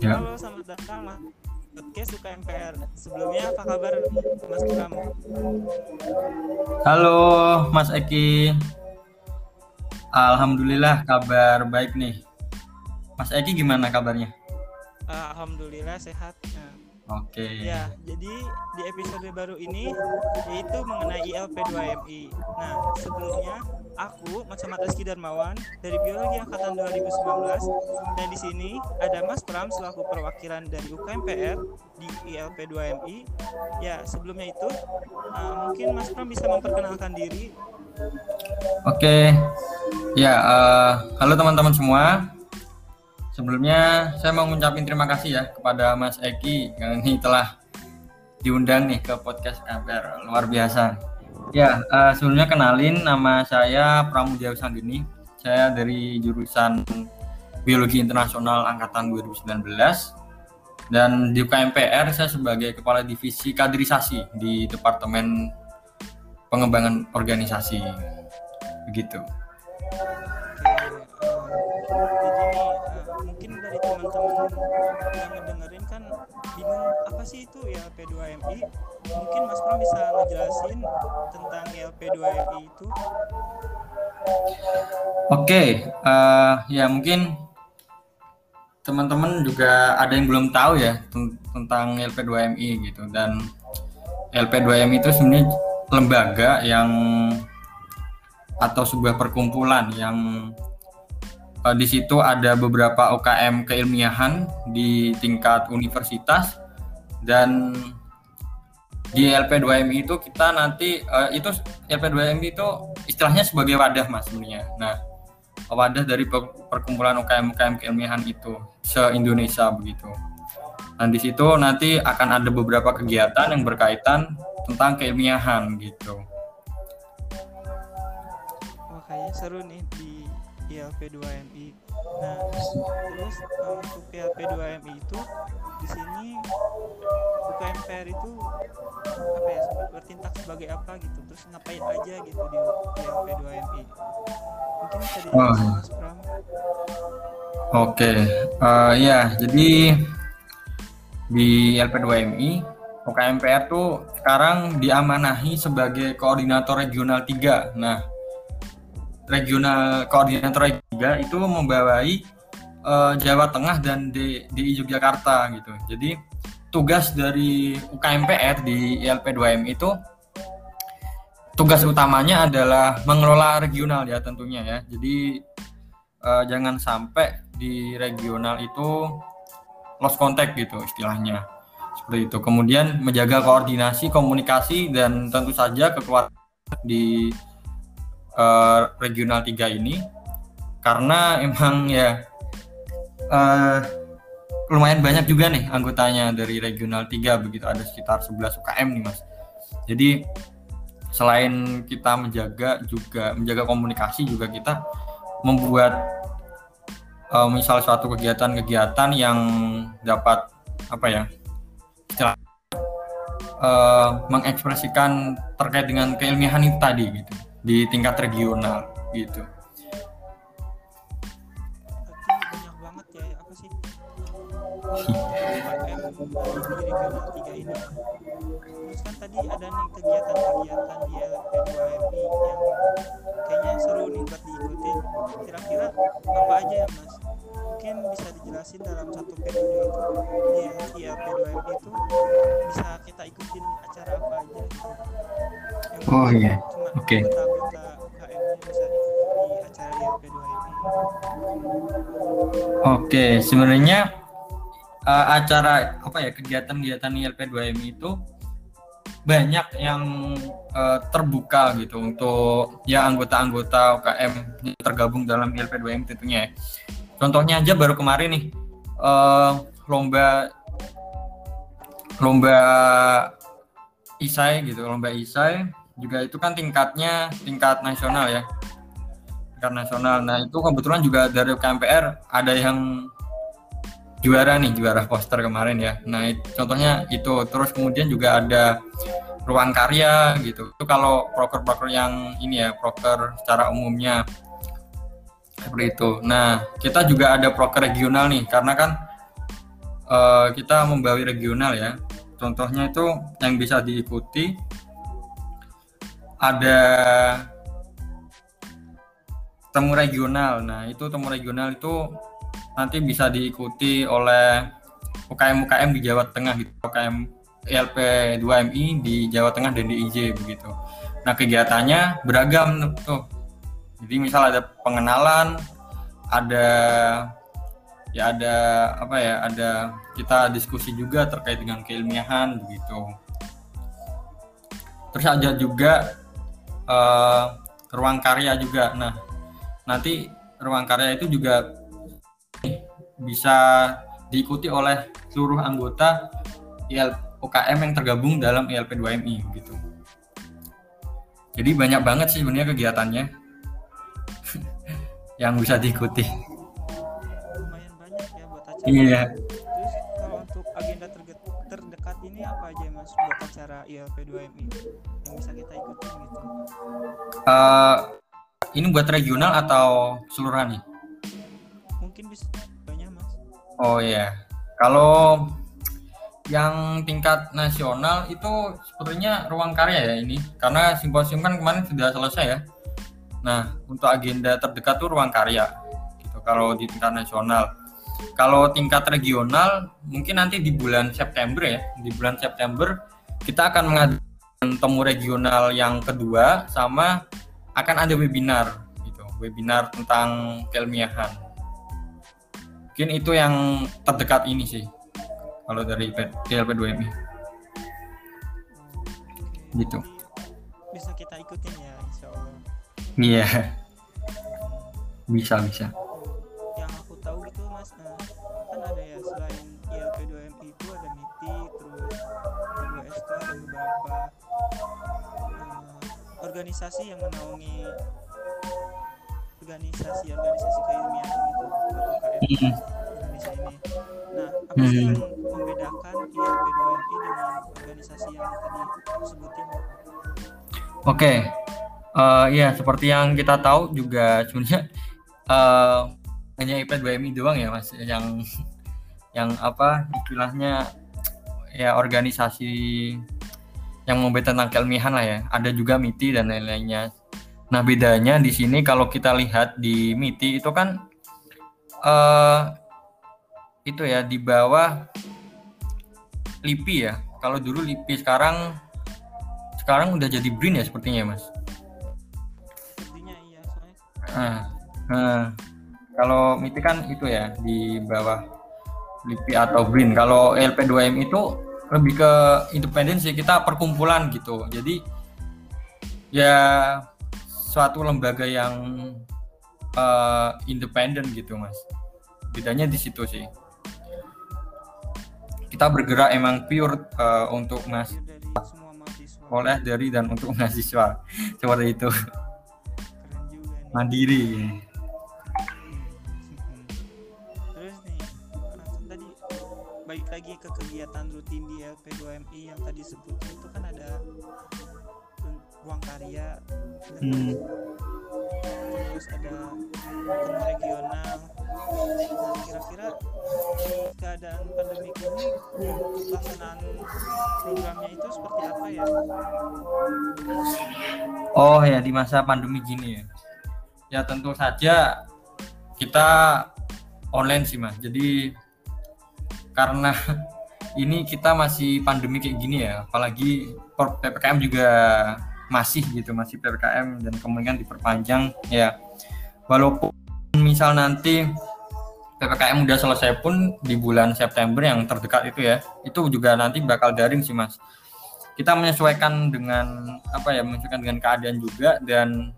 Ya. Halo, selamat datang Mas podcast UKMPR. Sebelumnya apa kabar Mas Bram? Halo Mas Eki. Alhamdulillah kabar baik nih. Mas Eki gimana kabarnya? Eh, Alhamdulillah sehat. Nah, Oke. ya, jadi di episode baru ini yaitu mengenai ILP2MI. Nah, sebelumnya aku Muhammad Rizky Darmawan dari Biologi Angkatan 2019 dan di sini ada Mas Pram selaku perwakilan dari UKMPR di ILP2MI. Ya, sebelumnya itu eh, mungkin Mas Pram bisa memperkenalkan diri Oke. Ya, eh, halo teman-teman semua. Sebelumnya saya mau ngucapin terima kasih ya kepada Mas Eki yang ini telah diundang nih ke podcast KPR luar biasa. Ya, eh, sebelumnya kenalin nama saya Pramudia Sanggini. Saya dari jurusan Biologi Internasional angkatan 2019 dan di UKMPR saya sebagai kepala divisi kaderisasi di Departemen Pengembangan Organisasi. Begitu. Jadi eh, mungkin dari teman-teman yang bingung apa sih itu ILP2MI? Mungkin Mas Pram bisa ngejelasin tentang ILP2MI itu. Oke, eh, ya mungkin teman-teman juga ada yang belum tahu ya ten- tentang LP2MI gitu dan LP2MI itu sebenarnya lembaga yang atau sebuah perkumpulan yang eh, di situ ada beberapa UKM keilmiahan di tingkat universitas dan di LP2MI itu kita nanti eh, itu LP2MI itu istilahnya sebagai wadah mas sebenarnya. Nah wadah dari per- perkumpulan UKM UKM keilmiahan itu se Indonesia begitu. Dan di situ nanti akan ada beberapa kegiatan yang berkaitan tentang keilmiahan gitu. Wah, kayaknya seru nih di ILP2MI. Nah, terus eh, untuk ILP2MI itu di sini UKMPR itu apa ya bertindak sebagai apa gitu terus ngapain aja gitu di ILP2MI mungkin bisa Oh, dijelasin iya. Mas Pram Oke, eh, ya jadi di LP2MI UKMPR tuh sekarang diamanahi sebagai koordinator regional 3. Nah, regional koordinator 3 itu membawahi eh, Jawa Tengah dan di, di Yogyakarta gitu. Jadi tugas dari UKMPR di ILP2MI itu tugas utamanya adalah mengelola regional ya tentunya ya. Jadi eh, jangan sampai di regional itu lost contact gitu istilahnya seperti itu kemudian menjaga koordinasi komunikasi dan tentu saja kekeluargaan di eh, regional 3 ini karena emang ya eh, lumayan banyak juga nih anggotanya dari regional 3 begitu ada sekitar 11 UKM nih mas. Jadi selain kita menjaga juga menjaga komunikasi juga kita membuat eh, misal suatu kegiatan-kegiatan yang dapat apa ya eh, mengekspresikan terkait dengan keilmiahan itu tadi gitu di tingkat regional gitu. banyak banget ya apa sih UKM di regional 3 ini terus kan tadi ada nih kegiatan-kegiatan di LP2MI yang kayaknya seru nih buat diikutin kira-kira apa aja ya mas mungkin bisa dijelasin dalam satu periode itu di LP2MI itu bisa kita ikutin acara apa aja yang Oh, iya. cuma Oke. anggota-anggota Oke, sebenarnya eh, acara apa ya kegiatan-kegiatan ILP2MI itu banyak yang eh, terbuka gitu untuk ya anggota-anggota UKM yang tergabung dalam ILP2MI tentunya. ya. Contohnya aja baru kemarin nih eh, lomba lomba isai gitu, lomba isai juga itu kan tingkatnya tingkat nasional ya tingkat nasional. Nah itu kebetulan juga dari KMPR ada yang juara nih juara poster kemarin ya. Nah it- contohnya itu terus kemudian juga ada ruang karya gitu. Itu kalau proker-proker yang ini ya proker secara umumnya seperti itu. Nah kita juga ada proker regional nih karena kan uh, kita membawi regional ya. Contohnya itu yang bisa diikuti ada temu regional. Nah, itu temu regional itu nanti bisa diikuti oleh UKM-UKM di Jawa Tengah gitu. UKM ILP 2MI di Jawa Tengah dan di IJ begitu. Nah, kegiatannya beragam tuh. Jadi misal ada pengenalan, ada ya ada apa ya, ada kita diskusi juga terkait dengan keilmiahan begitu. Terus ada juga uh, ruang karya juga. Nah, nanti ruang karya itu juga bisa diikuti oleh seluruh anggota IL, UKM yang tergabung dalam ILP 2MI gitu. Jadi banyak banget sih sebenarnya kegiatannya yang bisa diikuti. Lumayan banyak ya buat acara. Iya. Terus kalau untuk agenda terdekat ini apa aja mas buat acara ILP 2MI yang bisa kita ikuti gitu? Uh, ini buat regional atau seluruhan nih? Mungkin bisa banyak mas. Oh iya. Kalau yang tingkat nasional itu sebetulnya ruang karya ya ini karena simposium kan kemarin sudah selesai ya nah untuk agenda terdekat tuh ruang karya gitu kalau di tingkat nasional kalau tingkat regional mungkin nanti di bulan September ya di bulan September kita akan mengadakan temu regional yang kedua sama akan ada webinar gitu. Webinar tentang keilmiahan. Mungkin itu yang terdekat ini sih kalau dari TLP 2MI gitu. Bisa kita ikutin ya insya Allah. Iya. Yeah. bisa bisa organisasi yang menaungi organisasi-organisasi keilmiahan itu UKM mm. Indonesia ini nah apa sih hmm. yang membedakan ILP 2MI dengan organisasi yang tadi sebutin? Oke, okay. uh, eh, ya seperti yang kita tahu juga sebenarnya uh, hanya IP 2MI doang ya mas yang yang apa istilahnya ya organisasi yang membahas tentang keilmiahan lah ya. Ada juga MITI dan lain-lainnya. Nah bedanya di sini kalau kita lihat di MITI itu kan uh, itu ya di bawah LIPI ya. Kalau dulu LIPI sekarang sekarang udah jadi BRIN ya sepertinya mas. Sepertinya iya soalnya. Nah, nah kalau MITI kan itu ya di bawah LIPI atau BRIN. Kalau LP2M itu lebih ke independensi kita perkumpulan gitu. Jadi ya suatu lembaga yang uh, independen gitu mas. Bedanya di situ sih kita bergerak emang pure uh, untuk mas oleh dari dan untuk mahasiswa seperti itu mandiri balik lagi ke kegiatan rutin di LP2MI yang tadi sebut itu kan ada ruang karya dan hmm. terus ada temu regional. Nah kira-kira di keadaan pandemi ini pelaksanaan programnya itu seperti apa ya? Oh ya di masa pandemi gini ya. Ya tentu saja kita online sih mas. Jadi karena ini kita masih pandemi kayak gini ya apalagi ppkm juga masih gitu masih ppkm dan kemungkinan diperpanjang ya. Walaupun misal nanti ppkm udah selesai pun di bulan September yang terdekat itu ya itu juga nanti bakal daring sih mas. Kita menyesuaikan dengan apa ya menyesuaikan dengan keadaan juga dan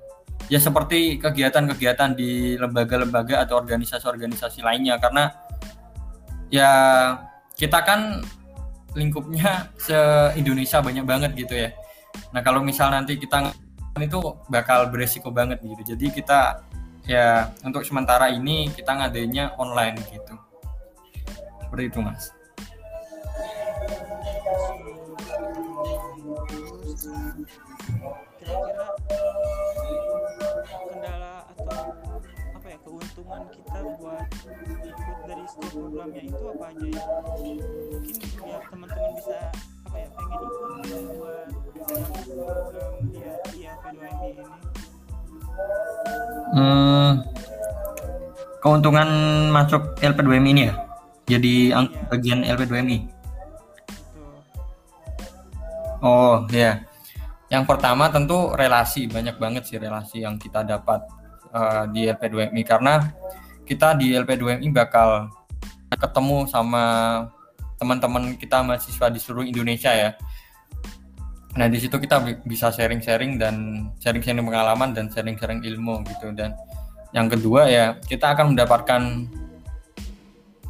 ya seperti kegiatan-kegiatan di lembaga-lembaga atau organisasi-organisasi lainnya. Karena ya kita kan lingkupnya se Indonesia banyak banget gitu ya Nah kalau misal nanti kita itu bakal beresiko banget gitu. Jadi kita ya untuk sementara ini kita ngadainnya online gitu. Seperti itu mas. Programnya itu apa aja ya? Mungkin biar teman-teman bisa apa ya pengen ikut buat program dia di LP2MI ini. Hmm, keuntungan masuk LP2MI ini ya? Jadi Iya. bagian LP2MI tuh Oh ya, yang pertama tentu relasi banyak banget sih relasi yang kita dapat eh, di LP2MI karena kita di LP2MI bakal ketemu sama teman-teman kita mahasiswa di seluruh Indonesia ya. Nah di situ kita bi- bisa sharing-sharing dan sharing-sharing pengalaman dan sharing-sharing ilmu gitu dan yang kedua ya kita akan mendapatkan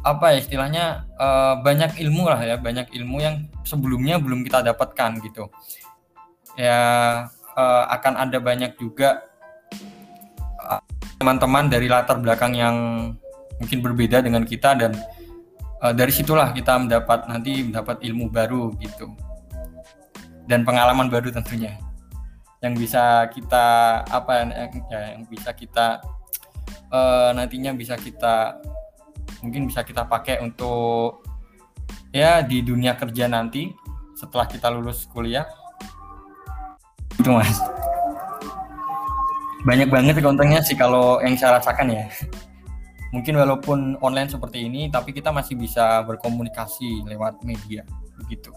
apa ya istilahnya eh, banyak ilmu lah ya banyak ilmu yang sebelumnya belum kita dapatkan gitu ya eh, akan ada banyak juga eh, teman-teman dari latar belakang yang mungkin berbeda dengan kita dan eh, dari situlah kita mendapat nanti mendapat ilmu baru gitu. Dan pengalaman baru tentunya. Yang bisa kita apa ya yang bisa kita eh, nantinya bisa kita mungkin bisa kita pakai untuk ya di dunia kerja nanti setelah kita lulus kuliah. Itu mas. Banyak banget keuntungannya sih kalau yang saya rasakan ya mungkin walaupun online seperti ini tapi kita masih bisa berkomunikasi lewat media begitu.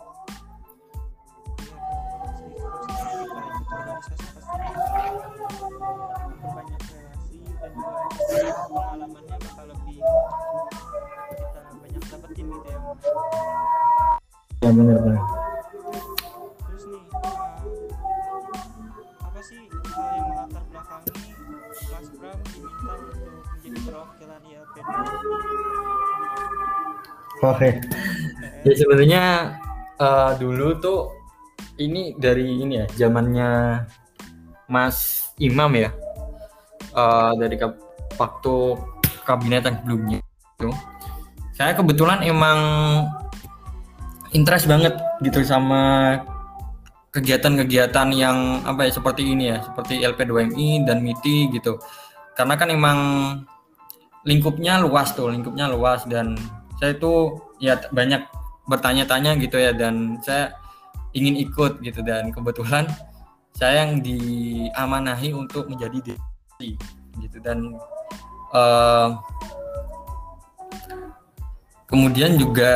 Pengalamannya bakal lebih kita banyak dapetin gitu ya ya benar-benar terus oke. Ya sebenarnya eh, dulu tuh ini dari ini ya zamannya Mas Imam ya. Eh, dari kab- waktu yang sebelumnya itu. Saya kebetulan emang interest banget gitu sama kegiatan-kegiatan yang apa ya seperti ini ya seperti LP2MI dan MITI gitu. Karena kan emang lingkupnya luas tuh lingkupnya luas. Dan saya itu ya banyak bertanya-tanya gitu ya dan saya ingin ikut gitu. Dan kebetulan saya yang diamanahi untuk menjadi direksi gitu. Dan eh, kemudian juga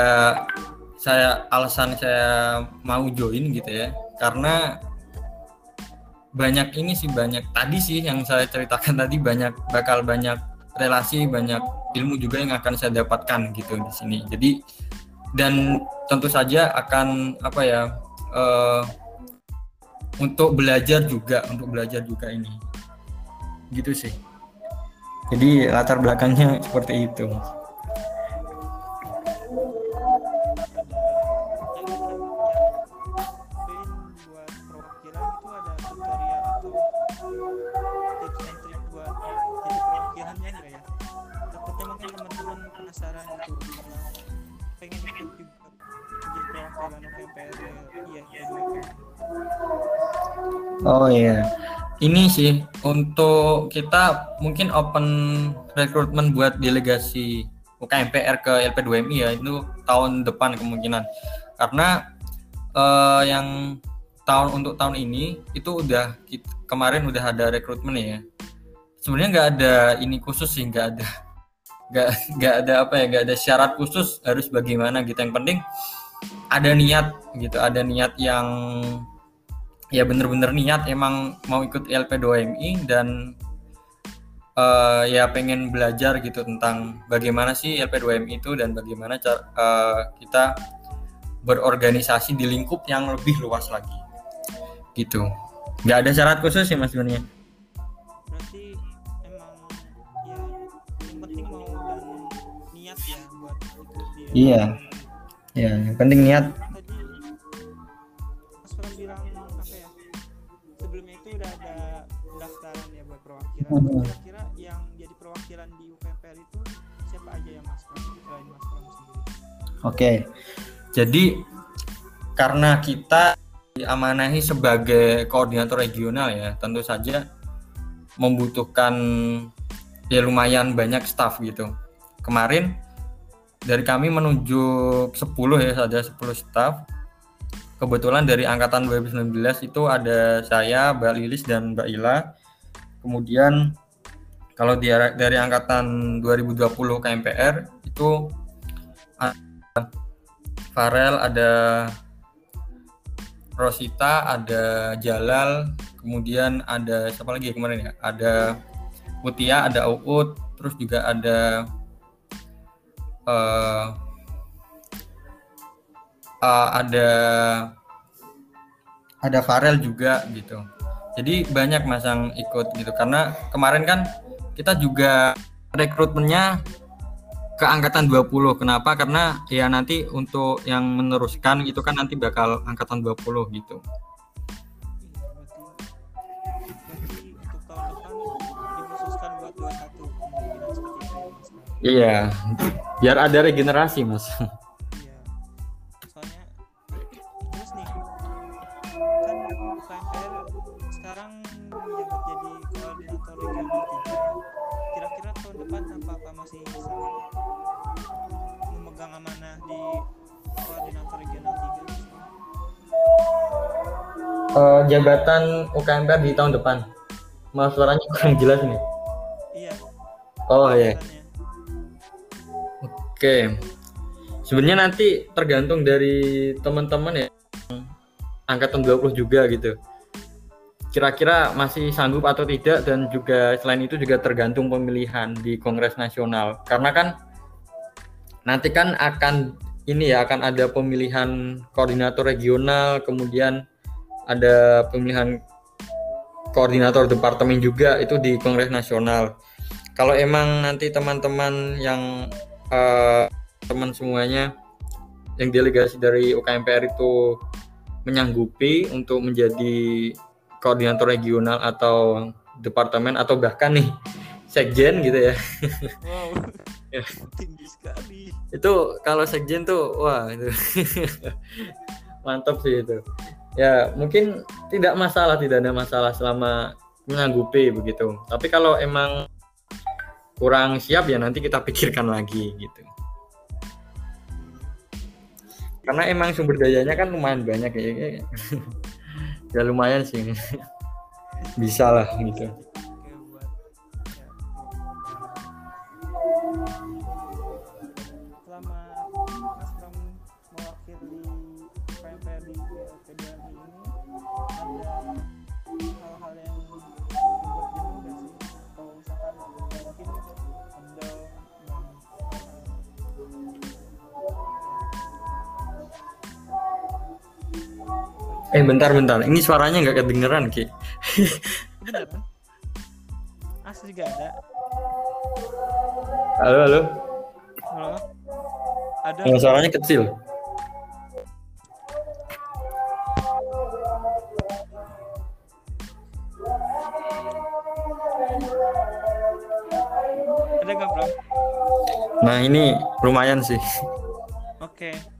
saya alasan saya mau join gitu ya karena banyak ini sih banyak tadi sih yang saya ceritakan tadi banyak bakal banyak relasi banyak ilmu juga yang akan saya dapatkan gitu di sini. Jadi dan tentu saja akan apa ya eh, untuk belajar juga untuk belajar juga ini. Gitu sih. Jadi latar belakangnya seperti itu Oh iya, ini sih untuk kita mungkin open recruitment buat delegasi UKMPR ke LP2MI ya itu tahun depan kemungkinan. Karena eh, yang tahun untuk tahun ini itu udah kit- kemarin udah ada rekrutmen ya. Sebenarnya nggak ada ini khusus sih nggak ada nggak ada apa ya nggak ada syarat khusus harus bagaimana gitu. Yang penting ada niat gitu ada niat yang ya bener-bener niat emang mau ikut LP2MI dan eh, ya pengen belajar gitu tentang bagaimana sih LP2MI itu dan bagaimana cara eh, kita berorganisasi di lingkup yang lebih luas lagi. Gitu. Nggak ada syarat khusus sih mas sebenarnya. Berarti emang ya yang penting mau dan niat ya buat ikut di Iya. ya yang penting niat kira-kira yang jadi perwakilan di UKMPR itu siapa aja ya Mas Pram selain Mas Pram sendiri? Oke, jadi karena kita diamanahi sebagai koordinator regional ya, tentu saja membutuhkan ya lumayan banyak staff gitu. Kemarin dari kami menuju 10 ya saja 10 staff. Kebetulan dari angkatan 2019 itu ada saya Mbak Lilis dan Mbak Ila kemudian kalau di, dari angkatan 2020 KMPR itu ada Farel ada Rosita ada Jalal kemudian ada siapa lagi ya kemarin ya? Ada Mutia ada Uut terus juga ada uh, uh, ada ada Farel juga gitu jadi banyak masang ikut gitu. Karena kemarin kan kita juga rekrutmennya ke angkatan 20 kenapa? Karena ya nanti untuk yang meneruskan itu kan nanti bakal angkatan 20 gitu. Iya, biar ada regenerasi mas. Iya, soalnya terus nih kan KMPR sekarang menjabat jadi koordinator regional tiga. Kira-kira tahun depan apakah masih bisa memegang amanah di koordinator regional tiga? Uh, jabatan UKMPR di tahun depan. Mas suaranya kurang jelas nih. Iya. Oh iya. Oke. Sebenarnya nanti tergantung dari teman-teman ya angkatan 20 juga gitu. Kira-kira masih sanggup atau tidak dan juga selain itu juga tergantung pemilihan di Kongres Nasional. Karena kan nanti kan akan ini ya akan ada pemilihan koordinator regional, kemudian ada pemilihan koordinator departemen juga itu di Kongres Nasional. Kalau emang nanti teman-teman yang uh, teman semuanya yang delegasi dari UKMPR itu menyanggupi untuk menjadi koordinator regional atau departemen atau bahkan nih sekjen gitu ya. Wow. ya. Tinggi sekali. Itu kalau sekjen tuh wah itu mantap sih itu. Ya mungkin tidak masalah tidak ada masalah selama menyanggupi begitu. Tapi kalau emang kurang siap ya nanti kita pikirkan lagi gitu karena emang sumber dayanya kan lumayan banyak ya ya. Lumayan sih. Bisa lah gitu bentar bentar, ini suaranya nggak kedengeran ki. Bener Asli gak ada. Halo halo. Halo. Ada. Yang suaranya kecil. Ada nggak bro? Nah ini lumayan sih. Oke. Okay.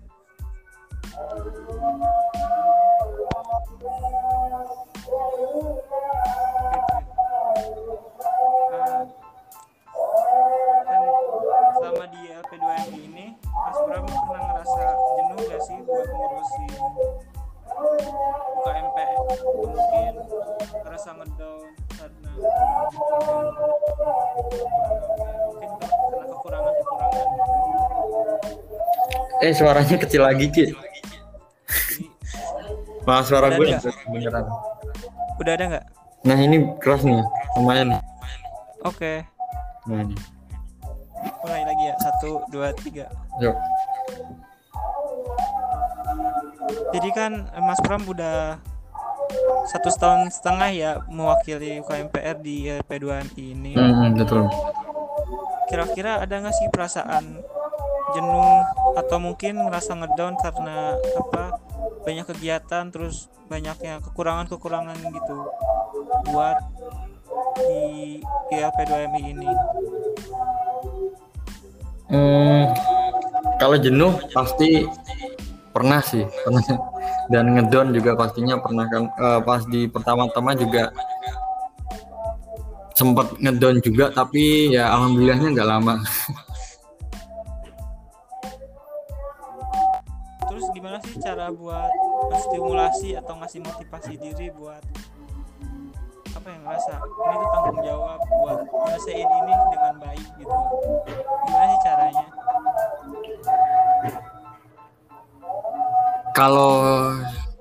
Eh suaranya kecil lagi Ki. Malah suara gue beneran. Udah ada nggak? Nah ini keras nih, lumayan. Oke. Okay. Nah ini. Mulai lagi ya, satu, dua, tiga. Yuk. Jadi kan Mas Pram udah satu tahun setengah ya mewakili UKMPR di LP2MI ini. Hmm, betul. Kira-kira ada nggak sih perasaan jenuh atau mungkin ngerasa ngedown karena apa banyak kegiatan terus banyaknya kekurangan-kekurangan gitu buat di ILP2MI ini. Hmm, kalau jenuh pasti pernah sih pernah. Dan ngedown juga pastinya pernah kan. Uh, pas di pertama-tama juga sempat ngedown juga tapi ya alhamdulillahnya nggak lama buat stimulasi atau ngasih motivasi diri buat apa yang ngerasa ini tuh tanggung jawab buat nyelesain ini dengan baik gitu gimana sih caranya Kalau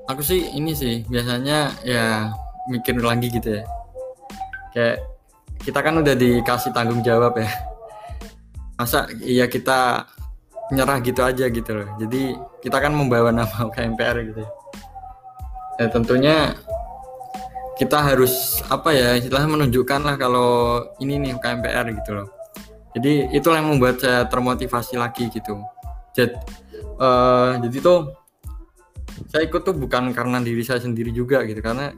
aku sih ini sih biasanya ya mikir lagi gitu ya. Kayak kita kan udah dikasih tanggung jawab ya. Masa iya kita nyerah gitu aja gitu loh. Jadi kita kan membawa nama UKMPR gitu ya. Ya tentunya kita harus apa ya istilahnya menunjukkan lah kalau ini nih UKMPR gitu loh. Jadi itulah yang membuat saya termotivasi lagi gitu. Jadi, eh, jadi tuh saya ikut tuh bukan karena diri saya sendiri juga gitu karena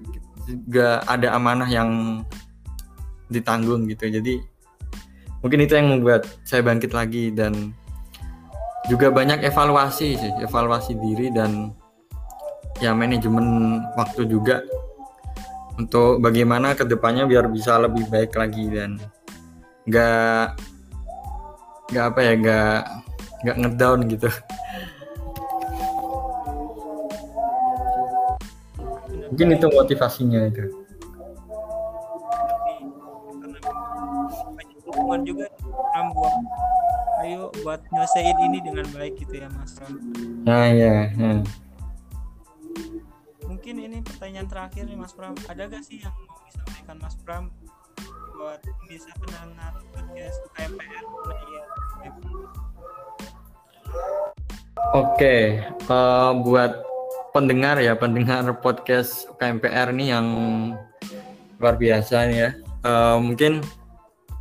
juga ada amanah yang ditanggung gitu jadi mungkin itu yang membuat saya bangkit lagi dan juga banyak evaluasi sih evaluasi diri dan ya manajemen waktu juga untuk bagaimana ke depannya biar bisa lebih baik lagi dan nggak nggak apa ya nggak nggak ngedown gitu. Mungkin itu motivasinya itu. Juga Ram buat nyelesain ini dengan baik gitu ya Mas Ram. Nah ya nah. mungkin ini pertanyaan terakhir nih Mas Pram ada gak sih yang mau disampaikan Mas Pram buat bisa pendengar podcast UKMPR nah iya oke eh, buat pendengar ya pendengar podcast KMPR nih yang luar biasa nih ya. Uh, mungkin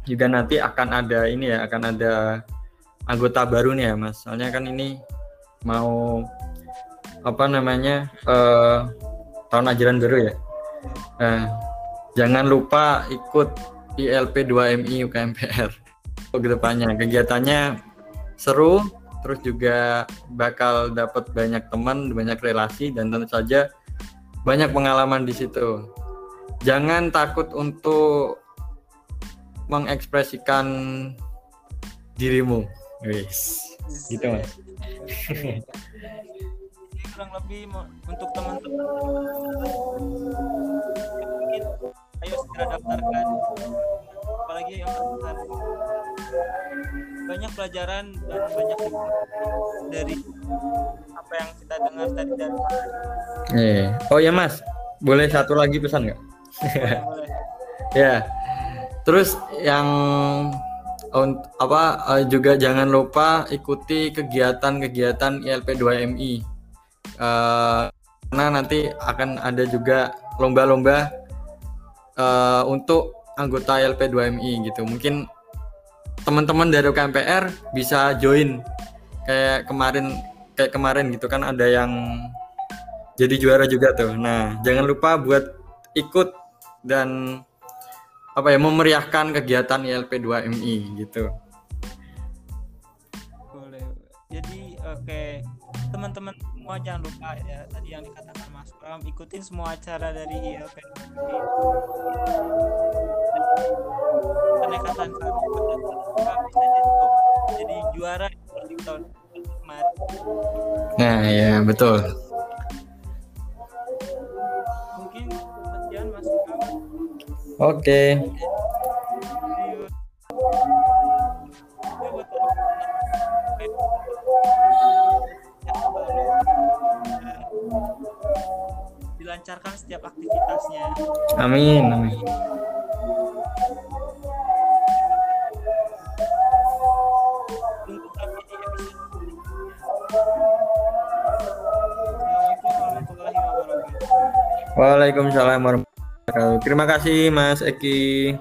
juga nanti akan ada ini ya akan ada anggota baru nih ya mas soalnya kan ini mau apa namanya uh, tahun ajaran baru ya nah, jangan lupa ikut ILP 2MI UKMPR ke depannya kegiatannya seru terus juga bakal dapat banyak teman, banyak relasi dan tentu saja banyak pengalaman di situ. Jangan takut untuk mengekspresikan dirimu. Wis. Gitu, Mas. Ini kurang lebih untuk teman-teman ayo segera daftarkan apalagi yang tertarik banyak pelajaran dan banyak dari apa yang kita dengar tadi dari yeah. oh ya mas boleh satu lagi pesan nggak ya terus yang apa eh, juga jangan lupa ikuti kegiatan-kegiatan ILP 2MI uh, eh, karena nanti akan ada juga lomba-lomba uh, untuk anggota ILP 2MI gitu. Mungkin teman-teman dari KMPR bisa join. Kayak kemarin kayak kemarin gitu kan ada yang jadi juara juga tuh. Nah, jangan lupa buat ikut dan apa ya memeriahkan kegiatan ILP 2MI gitu. Boleh. Jadi oke, okay. teman-teman semua jangan lupa ya tadi yang dikatakan Mas Pram ikutin semua acara dari ILP 2MI pendekatan bisa jadi, jadi juara di tahun kemarin. Nah, ya betul. Oke. Okay. dilancarkan setiap aktivitasnya. Amin, amin. Waalaikumsalam warahmatullahi wabarakatuh. Terima kasih Mas Eki.